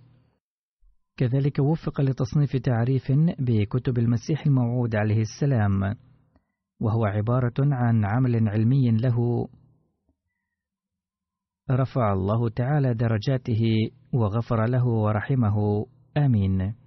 كذلك وفق لتصنيف تعريف بكتب المسيح الموعود عليه السلام وهو عبارة عن عمل علمي له. رفع الله تعالى درجاته وغفر له ورحمه. آمين.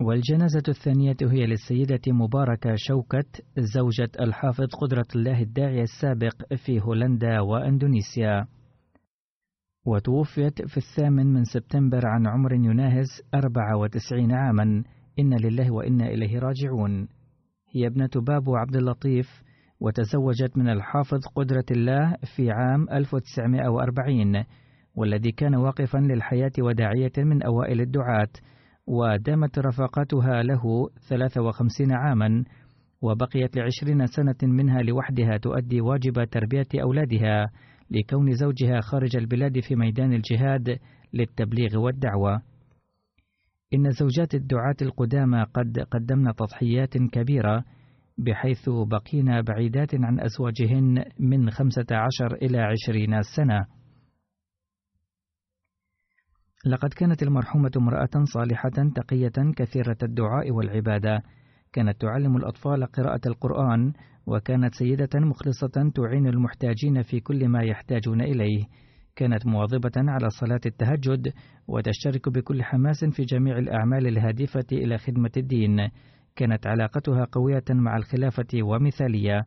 والجنازة الثانية هي للسيدة مباركة شوكت زوجة الحافظ قدرة الله الداعية السابق في هولندا وأندونيسيا. وتوفيت في الثامن من سبتمبر عن عمر يناهز 94 عاما. إن لله وإنا إليه راجعون. هي ابنة بابو عبد اللطيف وتزوجت من الحافظ قدرة الله في عام 1940 والذي كان واقفا للحياة وداعية من أوائل الدعاة. ودامت رفاقتها له 53 عاما وبقيت لعشرين سنة منها لوحدها تؤدي واجب تربية أولادها لكون زوجها خارج البلاد في ميدان الجهاد للتبليغ والدعوة. إن زوجات الدعاة القدامى قد قدمن تضحيات كبيرة بحيث بقين بعيدات عن أزواجهن من خمسة عشر إلى عشرين سنة. لقد كانت المرحومة امرأة صالحة تقية كثيرة الدعاء والعبادة. كانت تعلم الأطفال قراءة القرآن وكانت سيدة مخلصة تعين المحتاجين في كل ما يحتاجون إليه. كانت مواظبة على صلاة التهجد وتشترك بكل حماس في جميع الأعمال الهادفة إلى خدمة الدين. كانت علاقتها قوية مع الخلافة ومثالية.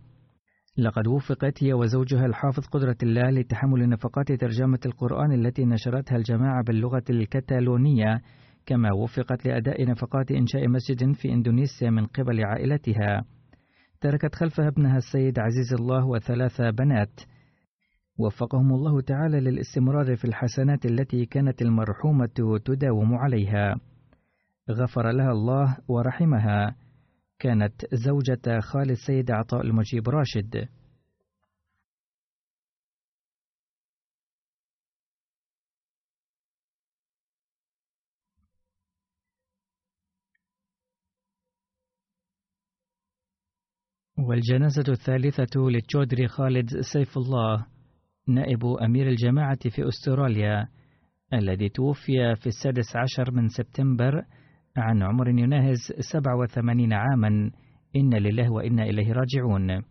لقد وفقت هي وزوجها الحافظ قدرة الله لتحمل نفقات ترجمة القرآن التي نشرتها الجماعة باللغة الكتالونية كما وفقت لأداء نفقات إنشاء مسجد في إندونيسيا من قبل عائلتها. تركت خلفها ابنها السيد عزيز الله وثلاث بنات. وفقهم الله تعالى للاستمرار في الحسنات التي كانت المرحومة تداوم عليها. غفر لها الله ورحمها. كانت زوجة خال السيد عطاء المجيب راشد. والجنازة الثالثة للتشودري خالد سيف الله نائب أمير الجماعة في أستراليا الذي توفي في السادس عشر من سبتمبر عن عمر يناهز 87 عاما. إن لله وإنا إليه راجعون.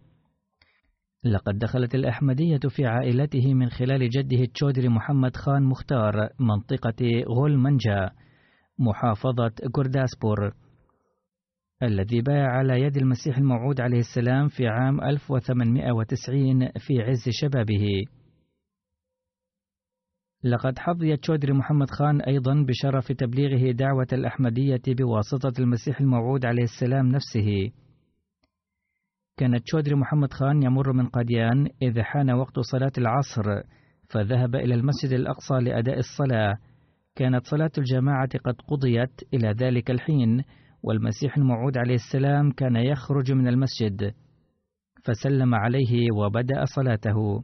لقد دخلت الأحمدية في عائلته من خلال جده التشودري محمد خان مختار منطقة غول منجا محافظة جورداسبور الذي باع على يد المسيح الموعود عليه السلام في عام 1890 في عز شبابه. لقد حظي تشودري محمد خان أيضا بشرف تبليغه دعوة الأحمدية بواسطة المسيح الموعود عليه السلام نفسه. كان تشودري محمد خان يمر من قاديان إذ حان وقت صلاة العصر فذهب إلى المسجد الأقصى لأداء الصلاة. كانت صلاة الجماعة قد قضيت إلى ذلك الحين والمسيح الموعود عليه السلام كان يخرج من المسجد. فسلم عليه وبدأ صلاته.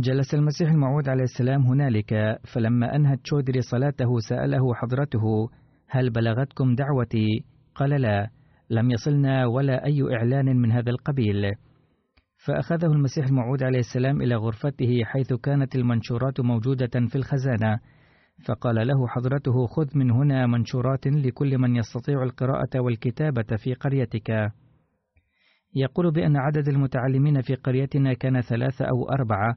جلس المسيح الموعود عليه السلام هنالك فلما أنهى تشودري صلاته سأله حضرته هل بلغتكم دعوتي؟ قال لا لم يصلنا ولا أي إعلان من هذا القبيل. فأخذه المسيح الموعود عليه السلام إلى غرفته حيث كانت المنشورات موجودة في الخزانة. فقال له حضرته خذ من هنا منشورات لكل من يستطيع القراءة والكتابة في قريتك. يقول بأن عدد المتعلمين في قريتنا كان ثلاثة أو أربعة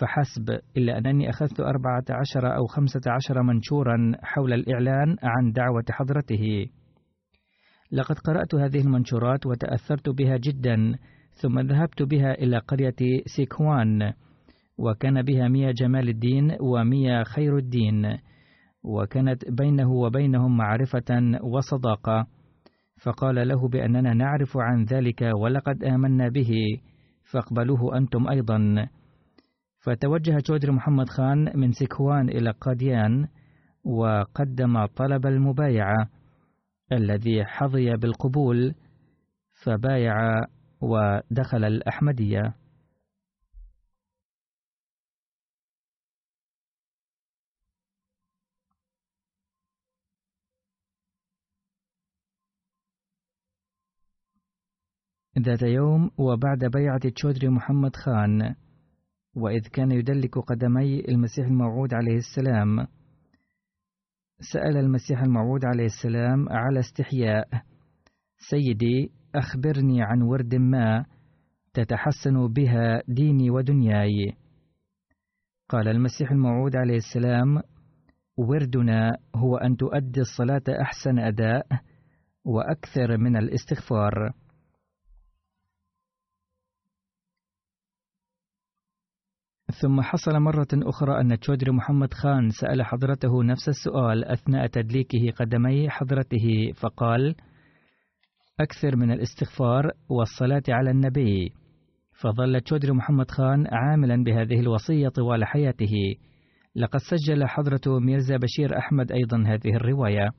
فحسب إلا أنني أخذت أربعة عشر أو خمسة عشر منشورا حول الإعلان عن دعوة حضرته. لقد قرأت هذه المنشورات وتأثرت بها جدا ثم ذهبت بها إلى قرية سيكهوان وكان بها ميا جمال الدين وميان خير الدين وكانت بينه وبينهم معرفة وصداقة. فقال له بأننا نعرف عن ذلك ولقد آمنا به فاقبلوه أنتم أيضا. فتوجه جودر محمد خان من سيكهوان إلى قاديان وقدم طلب المبايعة الذي حظي بالقبول فبايع ودخل الأحمدية. ذات يوم وبعد بيعة تشودري محمد خان وإذ كان يدلك قدمي المسيح الموعود عليه السلام. سأل المسيح الموعود عليه السلام على استحياء سيدي أخبرني عن ورد ما تتحسن بها ديني ودنياي. قال المسيح الموعود عليه السلام وردنا هو أن تؤدي الصلاة أحسن أداء وأكثر من الاستغفار. ثم حصل مرة أخرى أن تشودري محمد خان سأل حضرته نفس السؤال أثناء تدليكه قدمي حضرته فقال: أكثر من الاستغفار والصلاة على النبي. فظل تشودري محمد خان عاملا بهذه الوصية طوال حياته. لقد سجل حضرة ميرزا بشير أحمد أيضا هذه الرواية.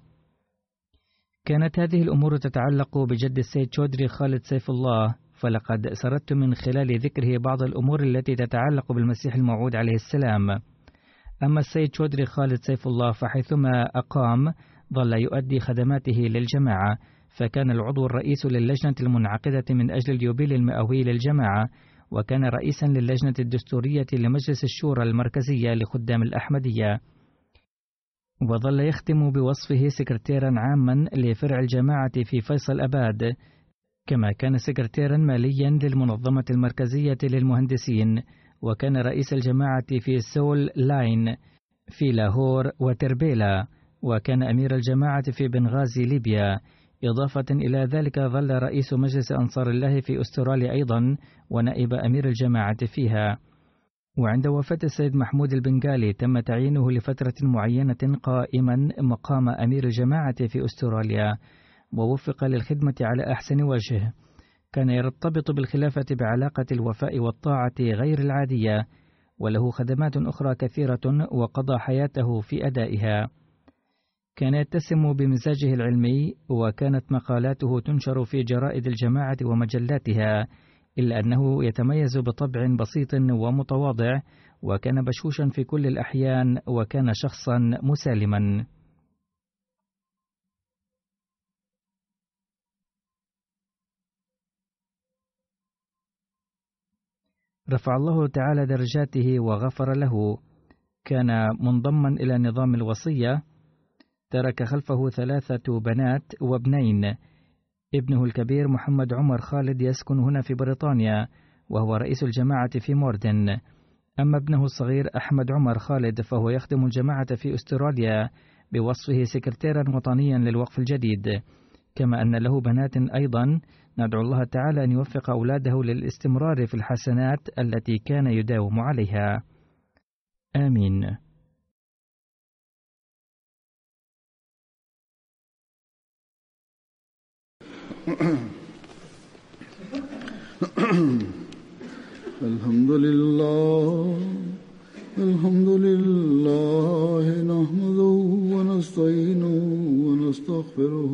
كانت هذه الأمور تتعلق بجد السيد تشودري خالد سيف الله فلقد سردت من خلال ذكره بعض الأمور التي تتعلق بالمسيح الموعود عليه السلام. أما السيد شودري خالد سيف الله فحيثما أقام ظل يؤدي خدماته للجماعة فكان العضو الرئيس للجنة المنعقدة من أجل اليوبيل المئوي للجماعة وكان رئيسا للجنة الدستورية لمجلس الشورى المركزية لخدام الأحمدية. وظل يختم بوصفه سكرتيرا عاما لفرع الجماعة في فيصل أباد كما كان سكرتيرا ماليا للمنظمة المركزية للمهندسين وكان رئيس الجماعة في سول لاين في لاهور وتربيلا وكان أمير الجماعة في بنغازي ليبيا. إضافة إلى ذلك ظل رئيس مجلس أنصار الله في أستراليا أيضا ونائب أمير الجماعة فيها. وعند وفاة السيد محمود البنغالي تم تعيينه لفترة معينة قائما مقام أمير الجماعة في أستراليا. ووفق للخدمة على أحسن وجه. كان يرتبط بالخلافة بعلاقة الوفاء والطاعة غير العادية وله خدمات أخرى كثيرة وقضى حياته في أدائها. كان يتسم بمزاجه العلمي وكانت مقالاته تنشر في جرائد الجماعة ومجلاتها إلا أنه يتميز بطبع بسيط ومتواضع وكان بشوشا في كل الأحيان وكان شخصا مسالما. رفع الله تعالى درجاته وغفر له. كان منضما إلى نظام الوصية. ترك خلفه ثلاثة بنات وابنين. ابنه الكبير محمد عمر خالد يسكن هنا في بريطانيا وهو رئيس الجماعة في موردن. أما ابنه الصغير أحمد عمر خالد فهو يخدم الجماعة في أستراليا بوصفه سكرتيرا وطنيا للوقف الجديد. كما أن له بنات أيضا. ندعو الله تعالى أن يوفق أولاده للاستمرار في الحسنات التي كان يداوم عليها. آمين. الحمد لله الحمد لله نحمده ونستعينه ونستغفره